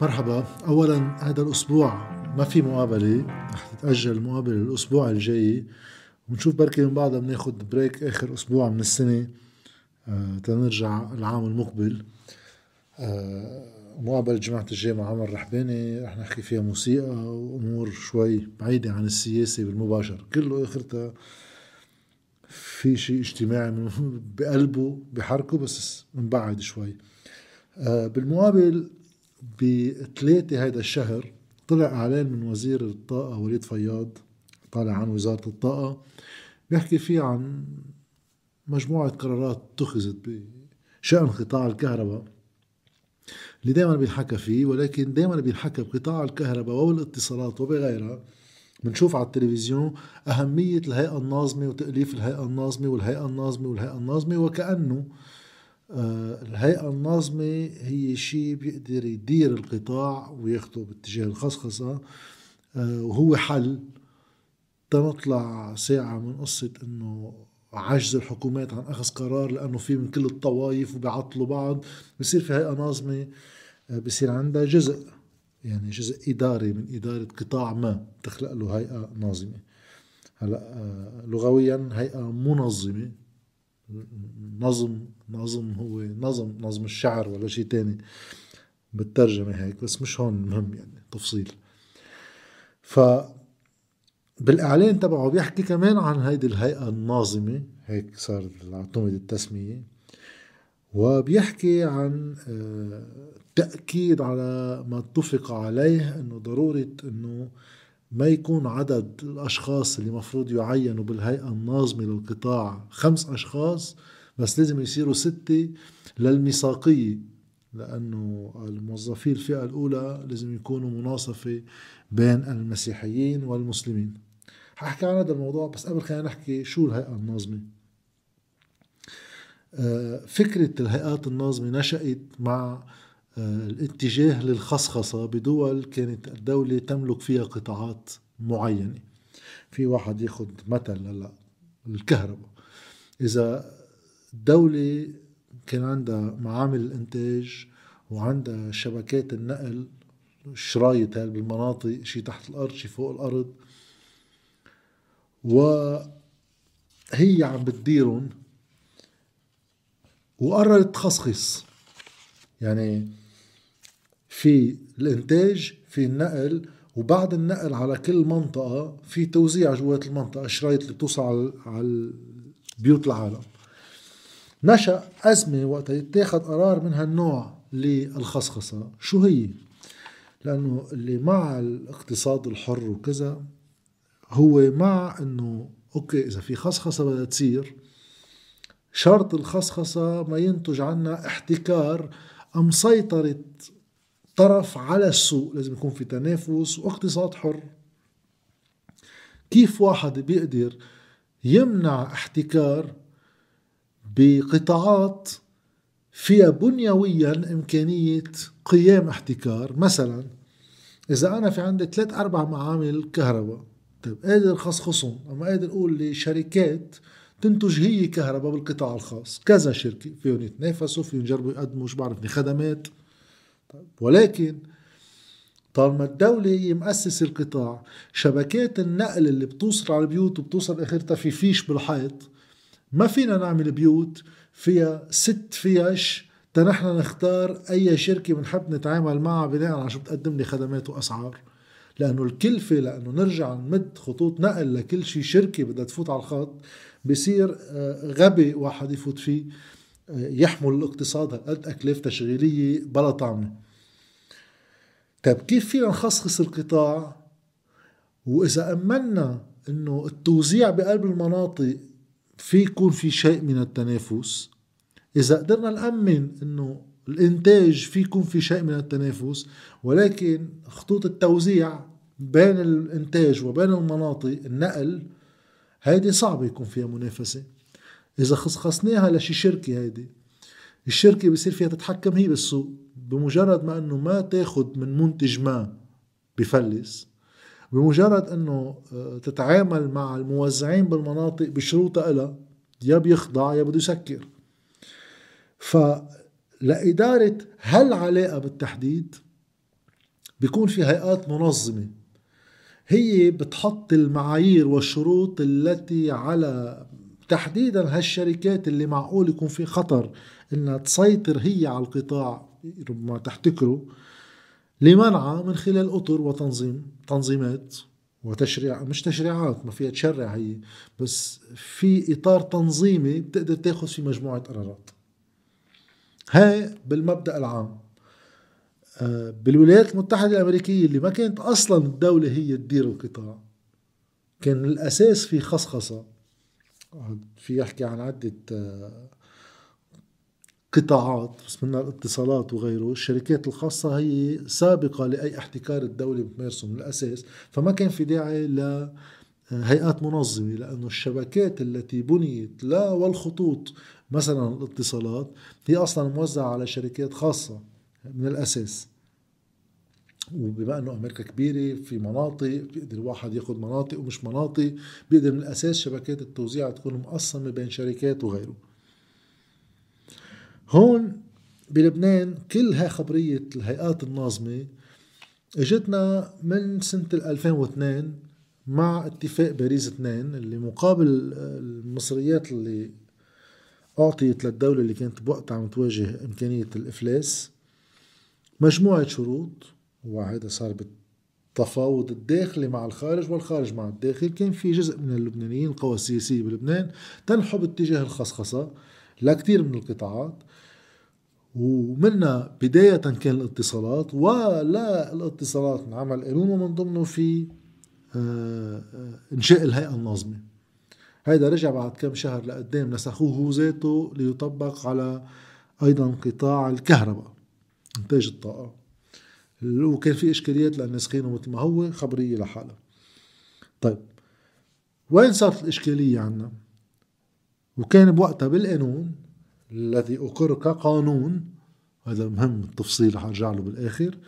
مرحبا. اولا هذا الأسبوع ما في مقابلة. رح تتأجل المقابله الأسبوع الجاي. ونشوف بركي من بعدها بناخد بريك آخر أسبوع من السنة آه تنرجع العام المقبل. آه مقابلة جماعة الجاي مع عمر رحباني. رح نحكي فيها موسيقى وأمور شوي بعيدة عن السياسة بالمباشر. كله آخرتها في شيء اجتماعي بقلبه بحركه بس مبعد شوي. آه بالمقابل بثلاثة هيدا الشهر طلع إعلان من وزير الطاقة وليد فياض طالع عن وزارة الطاقة بيحكي فيه عن مجموعة قرارات اتخذت بشأن قطاع الكهرباء اللي دائما بينحكى فيه ولكن دائما بينحكى بقطاع الكهرباء والاتصالات وبغيرها. بنشوف على التلفزيون أهمية الهيئة الناظمة وتأليف الهيئة الناظمة والهيئة الناظمة والهيئة الناظمة وكأنه الهيئة الناظمة هي شيء بيقدر يدير القطاع وياخده باتجاه الخصخصة آه، وهو حل. تنطلع ساعة من قصة إنه عجز الحكومات عن أخذ قرار لأنه في من كل الطوائف وبيعطلوا بعض. بصير في هيئة ناظمة آه، بصير عندها جزء يعني جزء إداري من إدارة قطاع ما تخلق له هيئة ناظمة. هلأ لغويا هيئة منظمة. نظم نظم هو نظم نظم الشعر ولا شيء تاني بالترجمة هيك بس مش هون مهم يعني تفصيل. ف بالإعلان تبعه بيحكي كمان عن هيدي الهيئة الناظمة هيك صار اعتمد التسمية وبيحكي عن آه، تأكيد على ما اتفق عليه إنه ضرورة إنه ما يكون عدد الأشخاص اللي مفروض يعينوا بالهيئة الناظمة للقطاع؟ خمس أشخاص بس لازم يصيروا ستة للميثاقية لأنه الموظفي الفئة الأولى لازم يكونوا مناصفة بين المسيحيين والمسلمين. ححكي عن هذا الموضوع بس قبل خلينا نحكي شو الهيئة الناظمة. آه، فكرة الهيئات الناظمة نشأت مع الاتجاه للخصخصة بدول كانت الدولة تملك فيها قطاعات معينة. في واحد ياخذ مثل هلا الكهرباء. إذا الدولة كان عندها معامل الإنتاج وعندها شبكات النقل الشرايط هاي بالمناطق شي تحت الأرض شي فوق الأرض وهي عم بتديرهم وقررت تخصخص. يعني في الإنتاج في النقل وبعد النقل على كل منطقة في توزيع جوات المنطقة الشرايط اللي بتوصل على بيوت العالم نشأ أزمة وقت يتاخد قرار من هالنوع للخصخصة شو هي؟ لأنه اللي مع الاقتصاد الحر وكذا هو مع أنه أوكي إذا في خصخصة بدها تصير شرط الخصخصة ما ينتج عنا احتكار أم سيطرة طرف على السوق لازم يكون في تنافس واقتصاد حر. كيف واحد بيقدر يمنع احتكار بقطاعات فيها بنيويا إمكانية قيام احتكار؟ مثلا إذا أنا في عندي ثلاث أربع معامل كهرباء طيب قادر خصخصهم أما قادر أقول لشركات تنتج هي كهرباء بالقطاع الخاص كذا شركة فيهم يتنافسوا فيهم يجربوا يقدموا شو بعرفني خدمات طيب ولكن طالما الدولة هي مؤسسة القطاع شبكات النقل اللي بتوصل على البيوت وبتوصل آخرتها في فيش بالحيط ما فينا نعمل بيوت فيها ست فيش تنحن نختار أي شركة بنحب نتعامل معها بناء على شو بتقدم لي خدمات وأسعار. لأنه الكلفة لأنه نرجع نمد خطوط نقل لكل شي شركة بدها تفوت على الخط بصير آه، غبي واحد يفوت فيه. يحمل الاقتصاد قد أكلاف تشغيلية بلا طعمة. طيب كيف فينا نخصص القطاع؟ وإذا أمنا أنه التوزيع بقلب المناطق في يكون في شيء من التنافس إذا قدرنا نأمن أنه الإنتاج في يكون في شيء من التنافس ولكن خطوط التوزيع بين الإنتاج وبين المناطق النقل هيدي صعبة يكون فيها منافسة. إذا خصخصناها لشي شركة هيدي. الشركة بصير فيها تتحكم هي بالسوق بمجرد ما أنه ما تاخد من منتج ما بفلس بمجرد أنه آه، تتعامل مع الموزعين بالمناطق بشروطها إلها يا بيخضع يا بده يسكر. فلإدارة هالعلاقة بالتحديد بيكون في هيئات منظمة هي بتحط المعايير والشروط التي على تحديدا هالشركات اللي معقول يكون في خطر إنها تسيطر هي على القطاع ربما تحتكره لمنعها من خلال أطر وتنظيم تنظيمات وتشريع مش تشريعات ما فيها تشرع هي بس في إطار تنظيمي بتقدر تأخذ في مجموعة قرارات. هاي بالمبدأ العام. آه، بالولايات المتحدة الأمريكية اللي ما كانت أصلا الدولة هي تدير القطاع كان الأساس في خصخصة. في يحكي عن عدة آه، قطاعات بس منها الاتصالات وغيره. الشركات الخاصة هي سابقة لأي احتكار الدولة بتمارسه من الأساس. فما كان في داعي لهيئات منظمة لأنه الشبكات التي بنيت لا والخطوط مثلا الاتصالات هي أصلا موزعة على شركات خاصة من الأساس. وبما إنه أمريكا كبيرة في مناطق بيقدر الواحد ياخذ مناطق ومش مناطق بيقدر من الأساس شبكات التوزيع تكون مقسمة بين شركات وغيره. هون بلبنان كل هاي خبرية الهيئات الناظمة إجتنا من سنة 2002 مع اتفاق باريس 2 اللي مقابل المصريات اللي أعطيت للدولة اللي كانت بوقتها عم تواجه إمكانية الإفلاس مجموعة شروط. وهذا صار بالتفاوض الداخلي مع الخارج والخارج مع الداخل. كان في جزء من اللبنانيين القوى السياسية بلبنان تنحو باتجاه الخصخصة لكثير من القطاعات. ومنها بداية كان الاتصالات ولا الاتصالات انعمل قانون ومن ضمنه في آه، آه، إنشاء الهيئة الناظمة. هيدا رجع بعد كم شهر لقدام نسخوه ذاته ليطبق على أيضا قطاع الكهرباء إنتاج الطاقة. وكان في إشكاليات لأن نسخينه مثل ما هو خبرية لحالها. طيب وين صارت الإشكالية عنا؟ وكان بوقتها بالقانون الذي أقر كقانون هذا مهم التفصيل رح أرجع له بالآخر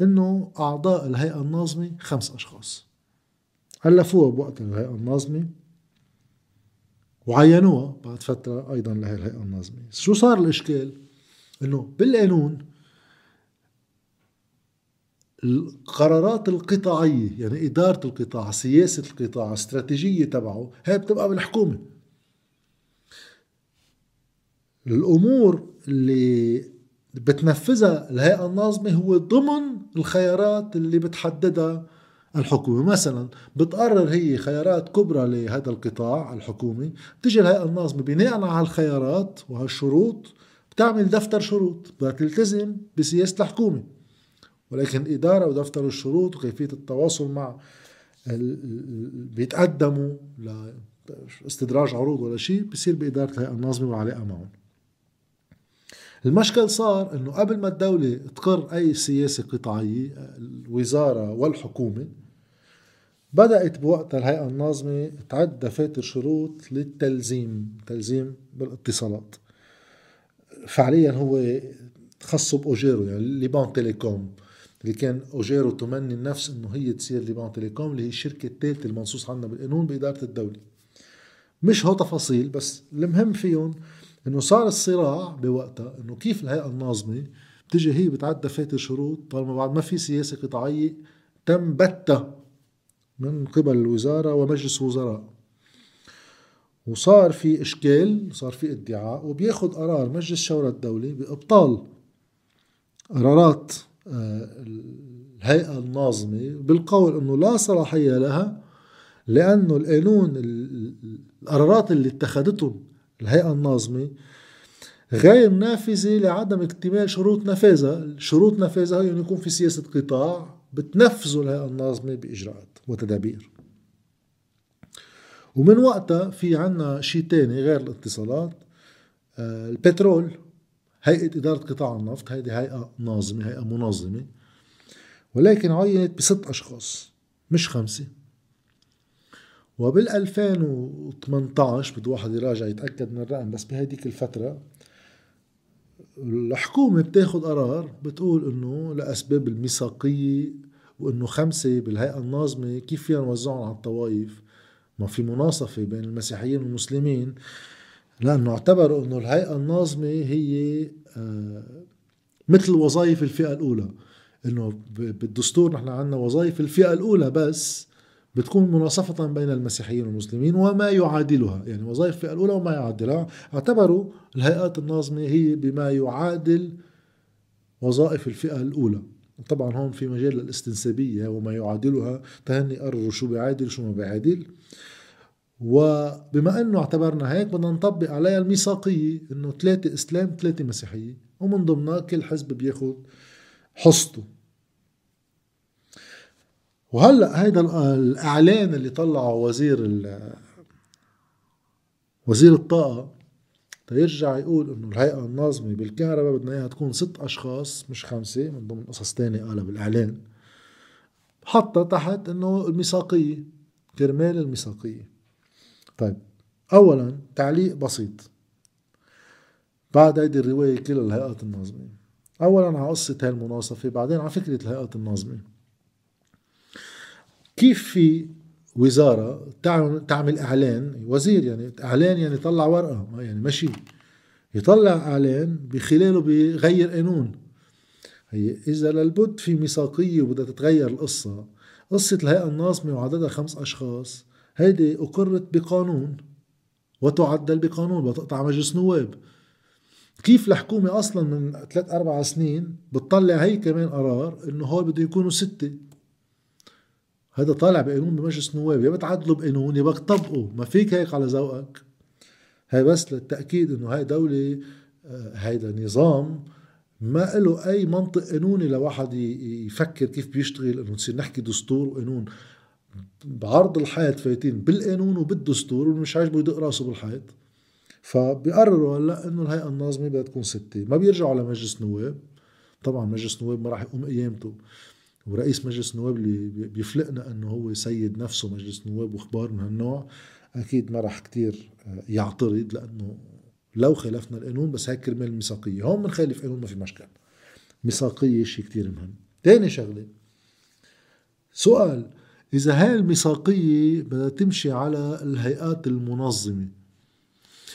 إنه أعضاء الهيئة الناظمه خمس أشخاص. ألفوها بوقت الهيئة الناظمه وعينوها بعد فترة أيضا لهي الهيئة الناظمه شو صار الإشكال؟ إنه بالقانون القرارات القطاعية يعني إدارة القطاع سياسة القطاع الاستراتيجيه تبعه هي بتبقى بالحكومة. الأمور اللي بتنفذها الهيئة الناظمة هو ضمن الخيارات اللي بتحددها الحكومة. مثلا بتقرر هي خيارات كبرى لهذا القطاع الحكومي تجي الهيئة الناظمة بناء على الخيارات وهالشروط بتعمل دفتر شروط بدها تلتزم بسياسة الحكومة. ولكن الإدارة ودفتر الشروط وكيفية التواصل مع بيتقدموا لاستدراج عروض ولا شيء بصير بإدارة الهيئة الناظمة وعلاقة معهم المشكل صار إنه قبل ما الدولة تقر أي سياسة قطاعية الوزارة والحكومة بدأت بوقتها الهيئة الناظمة تعد دفاتر شروط للتلزيم تلزيم بالاتصالات. فعليا هو خصه بأوجيرو يعني Liban Telecom. اللي كان أوجيرو تمني النفس إنه هي تصير Liban Telecom اللي هي الشركة الثالثة المنصوص عنها بالقانون بإدارة الدولة. مش هو تفاصيل بس المهم فيهم إنه صار الصراع بوقتها إنه كيف الهيئة الناظمة بتجي هي بتعدى دفاتر شروط طالما بعد ما في سياسة قطاعية تم بتة من قبل الوزارة ومجلس وزراء وصار في إشكال صار في ادعاء وبياخذ قرار مجلس شورى الدولة بإبطال قرارات الهيئة الناظمه بالقول إنه لا صلاحية لها لأنه القانون القرارات اللي اتخذتهم الهيئة الناظمة غير نافذة لعدم اكتمال شروط نفاذها شروط نفاذها يعني يكون في سياسة قطاع بتنفذه الهيئة الناظمة بإجراءات وتدابير ومن وقتها في عنا شيء تاني غير الاتصالات آه، البترول. هيئة إدارة قطاع النفط هيدي هيئة ناظمة هيئة منظمة ولكن عينت بست أشخاص مش خمسة. وبال 2018 بده واحد يراجع يتأكد من الرقم بس بهديك الفترة الحكومة بتاخد قرار بتقول إنه لأسباب الميثاقية وإنه خمسة بالهيئة الناظمة كيف فينا نوزعهم على الطوائف؟ ما في مناصفة بين المسيحيين والمسلمين. لأنه اعتبروا إنه الهيئة الناظمة هي آه، مثل وظائف الفئة الأولى. إنه بالدستور نحن عندنا وظائف الفئة الأولى بس بتكون مناصفة بين المسيحيين والمسلمين وما يعادلها. يعني وظائف الفئة الأولى وما يعادلها. اعتبروا الهيئات الناظمة هي بما يعادل وظائف الفئة الأولى. طبعا هون في مجال للاستنسابية وما يعادلها. تهني قرروا شو بيعادل شو ما بيعادل وبما أنه اعتبرنا هيك بدنا نطبق عليها الميثاقية إنه ثلاثة إسلام ثلاثة مسيحية ومن ضمنها كل حزب بياخذ حصته. وهلأ هيدا الإعلان اللي طلعه وزير وزير الطاقة تيرجع يقول إنه الهيئة الناظمة بالكهرباء بدنا إياها تكون ست أشخاص مش خمسة من ضمن قصص تانية قالها بالإعلان. حطها تحت إنه الميثاقية كرمال الميثاقية. طيب. اولا تعليق بسيط. بعد هيدي الرواية كل الهيئات الناظمه اولا على قصة هاي المناصفة بعدين على فكرة الهيئات الناظمه كيف في وزارة تعمل إعلان؟ وزير يعني إعلان يعني طلع ورقة يعني ماشي يطلع إعلان بخلاله بيغير قانون. هي إذا للبد في ميثاقية وبدها تتغير القصة. قصة الهيئة الناظمه وعددها خمس أشخاص. هيدي أقرت بقانون وتعدل بقانون وتقطع مجلس نواب. كيف الحكومة أصلا من ثلاث أربع سنين بتطلع هي كمان قرار إنه هول بده يكونوا ستة؟ هذا طالع بقانون بمجلس النواب يا بتعدلوا بقانون يا بدك تطبقوا ما فيك هيك على ذوقك. هاي بس للتأكيد إنه هاي دولة آه، هيدا نظام ما له أي منطق قانوني لواحد يفكر كيف بيشتغل إنه نصير نحكي دستور وقانون. بعرض الحيط فايتين بالقانون وبالدستور ومش عاجبه يدق راسه بالحيط فبيقرروا هلأ إنه الهيئة الناظمة بدها تكون ستة. ما بيرجعوا لمجلس نواب. طبعا مجلس نواب ما راح يقوم قيامته ورئيس مجلس النواب اللي بيفلقنا إنه هو سيد نفسه مجلس النواب واخبار من هالنوع أكيد ما راح كتير آه، يعترض لأنه لو خالفنا القانون بس هيك كرمال الميثاقية. هون بنخالف قانون ما في مشكل ميثاقية شيء كتير مهم. تاني شغلة. سؤال إذا هاي الميثاقية بدها تمشي على الهيئات المنظمة.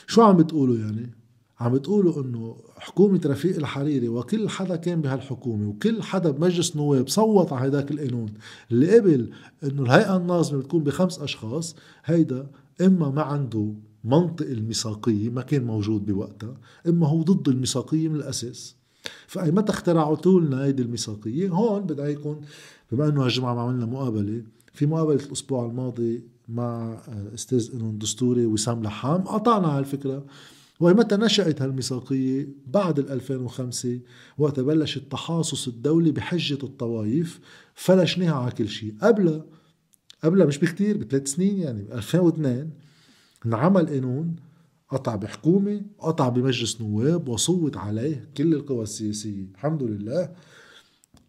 شو عم بتقولوا يعني؟ عم بتقولوا إنه حكومة رفيق الحريري وكل حدا كان بهالحكومة وكل حدا بمجلس نواب صوت على هيداك القانون اللي قبل إنه الهيئة الناظمة بتكون بخمس أشخاص هيدا إما ما عنده منطق الميثاقية ما كان موجود بوقتها إما هو ضد الميثاقية من الأساس. فأي متى اخترعوا لنا هيدي الميثاقية هون بدها يكون بما إنه هالجمعة ما عملنا مقابلة في مقابلة الأسبوع الماضي مع أستاذ قانون دستوري وسام لحام قطعنا على الفكرة. ومتى نشأت هالميثاقية؟ بعد 2005 وقت بلش التحاصص الدولي بحجة الطوائف فلشناها على كل شيء. قبل قبل مش بكتير بثلاث سنين يعني ب 2002 انعمل قانون قطع بحكومة قطع بمجلس نواب وصوت عليه كل القوى السياسية. الحمد لله.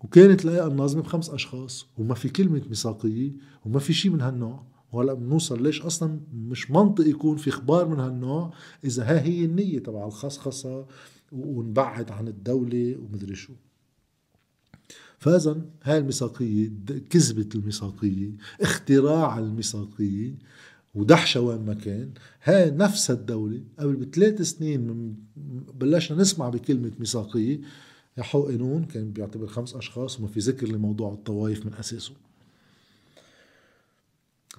وكانت الهيئة الناظمة بخمس أشخاص وما في كلمة ميثاقية وما في شيء من هالنوع. وهلأ بنوصل ليش أصلا مش منطق يكون في إخبار من هالنوع إذا ها هي النية تبع الخصخصة ونبعد عن الدولة ومدري شو. فاذا هاي الميثاقية كذبه الميثاقية اختراع الميثاقية ودحشة وين ما كان. هاي نفس الدولة قبل بثلاث سنين بلشنا نسمع بكلمة ميثاقية يحو قانون كان بيعتبر خمس أشخاص وما في ذكر لموضوع الطوائف من أساسه.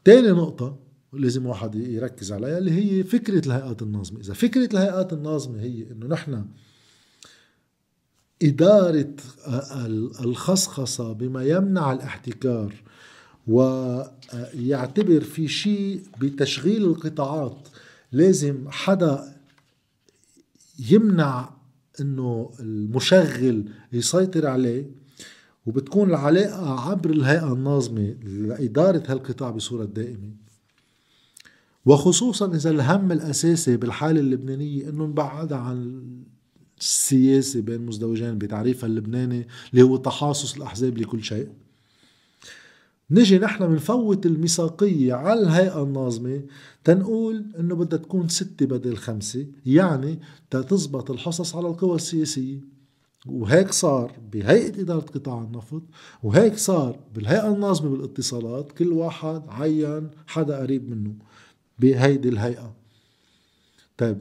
تاني نقطة لازم واحد يركز عليها اللي هي فكرة الهيئات الناظمة إذا فكرة الهيئات الناظمة هي إنه نحن إدارة الخصخصة بما يمنع الاحتكار ويعتبر في شيء بتشغيل القطاعات لازم حدا يمنع إنه المشغل يسيطر عليه وبتكون العلاقة عبر الهيئة الناظمة لإدارة هالقطاع بصورة دائمة. وخصوصا إذا الهم الأساسي بالحالة اللبنانية إنه نبعد عن السياسة بين مزدوجين بتعريفها اللبناني اللي هو تحاصص الأحزاب لكل شيء. نجي نحن بنفوت الميثاقية على الهيئة الناظمة تنقول إنه بدها تكون ستة بدل خمسة يعني تتزبط الحصص على القوى السياسية. وهيك صار بهيئة إدارة قطاع النفط وهيك صار بالهيئة الناظمة بالاتصالات كل واحد عين حدا قريب منه بهيدي الهيئة. طيب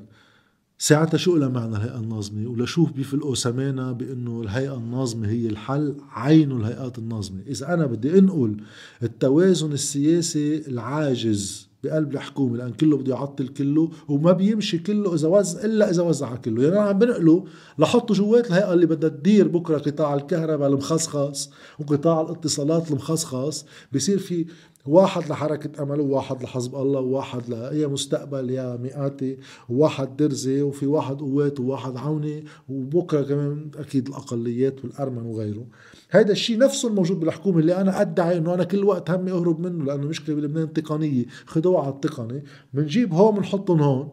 ساعتها شو لها معنى الهيئة الناظمة؟ ولشوف بيفلقوا سمانا بأنه الهيئة الناظمة هي الحل عين الهيئات الناظمة. إذا أنا بدي أنقل التوازن السياسي العاجز بقلب الحكومة لأن كله بده يعطل كله وما بيمشي كله إذا وزع إلا إذا وزع كله. يعني أنا عم بنقله لحطه جوات الهيئة اللي بدها تدير بكرة قطاع الكهرباء المخصخص وقطاع الاتصالات المخصخص. بصير في واحد لحركة أمل وواحد لحزب الله وواحد لأي مستقبل يا مئاتي وواحد درزي وفي واحد قوات وواحد عوني وبكرة كمان أكيد الأقليات والأرمن وغيره. هذا الشيء نفسه الموجود بالحكومة اللي أنا أدعي أنه أنا كل وقت همي أهرب منه لأنه المشكلة بلبنان تقنية خدوها على التقني بنجيب هون بنحطهم هون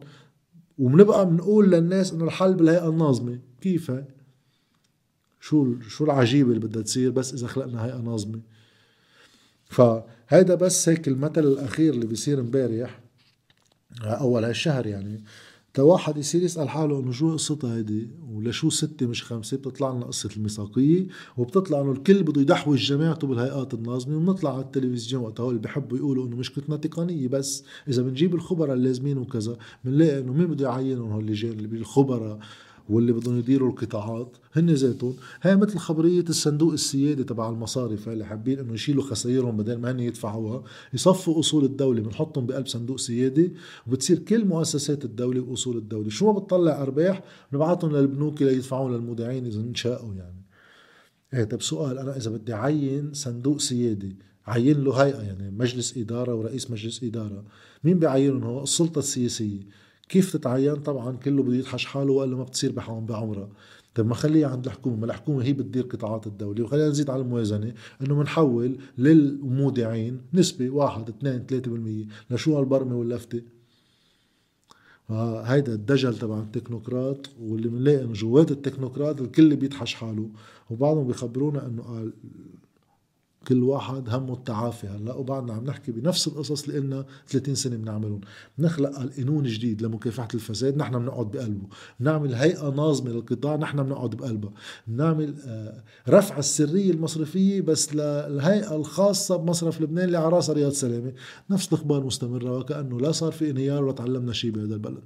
وبنبقى بنقول للناس إنه الحل بالهيئة الناظمة. كيف؟ شو شو العجيبة اللي بدها تصير بس إذا خلقنا هيئة ناظمة؟ فهيدا بس هيك المثل الأخير اللي بيصير امبارح أول هالشهر يعني. واحد يصير يسأل حاله إنه شو قصتها هيدي؟ ولشو ستة مش خمسة؟ بتطلع لنا قصة الميثاقية وبتطلع إنه الكل بده يدحوج جماعته بالهيئات الناظمة وبنطلع على التلفزيون وقتها اللي بحبوا يقولوا إنه مشكلتنا تقنية بس إذا بنجيب الخبراء اللازمين وكذا بنلاقي إنه مين بده يعينهم هول اللي بالخبراء؟ واللي بدهم يديروا القطاعات هن ذاتهم. هي مثل خبرية الصندوق السيادي تبع المصارف اللي حابين إنه يشيلوا خسائرهم بدل ما هن يدفعوها. يصفوا أصول الدولة بنحطهم بقلب صندوق سيادي وبتصير كل مؤسسات الدولة واصول الدولة. شو ما بتطلع أرباح بنبعثهم للبنوك ليدفعون للمودعين إذا انشاءوا يعني. إيه طب سؤال أنا إذا بدي عين صندوق سيادي عين له هيئة يعني مجلس إدارة ورئيس مجلس إدارة مين بيعينهم هو؟ السلطة السياسية. كيف تتعين؟ طبعا كله بده يدحش حاله والا ما بتصير بعمرها طيب ما خليها عند الحكومة ما الحكومة هي بتدير قطاعات الدولة. وخلينا نزيد على الموازنة إنه بنحول للمودعين نسبة 1 2 3% لشو هالبرمة واللفتة. هيدا الدجل تبع التكنوقراط واللي بنلاقي إنه جوات التكنوقراط الكل بيدحش حاله. وبعضهم بيخبرونا إنه قال كل واحد همه التعافي. هلا وبعدنا عم نحكي بنفس القصص اللي قلنا 30 سنة بنعملهم. بنخلق قانون جديد لمكافحة الفساد نحن بنقعد بقلبه. بنعمل هيئة ناظمة للقطاع نحن بنقعد بقلبها. بنعمل آه، رفع السرية المصرفية بس للهيئة الخاصة بمصرف لبنان اللي على راسها رياض سلامة. نفس الأخبار مستمرة وكأنه لا صار في انهيار ولا تعلمنا شيء بهذا البلد.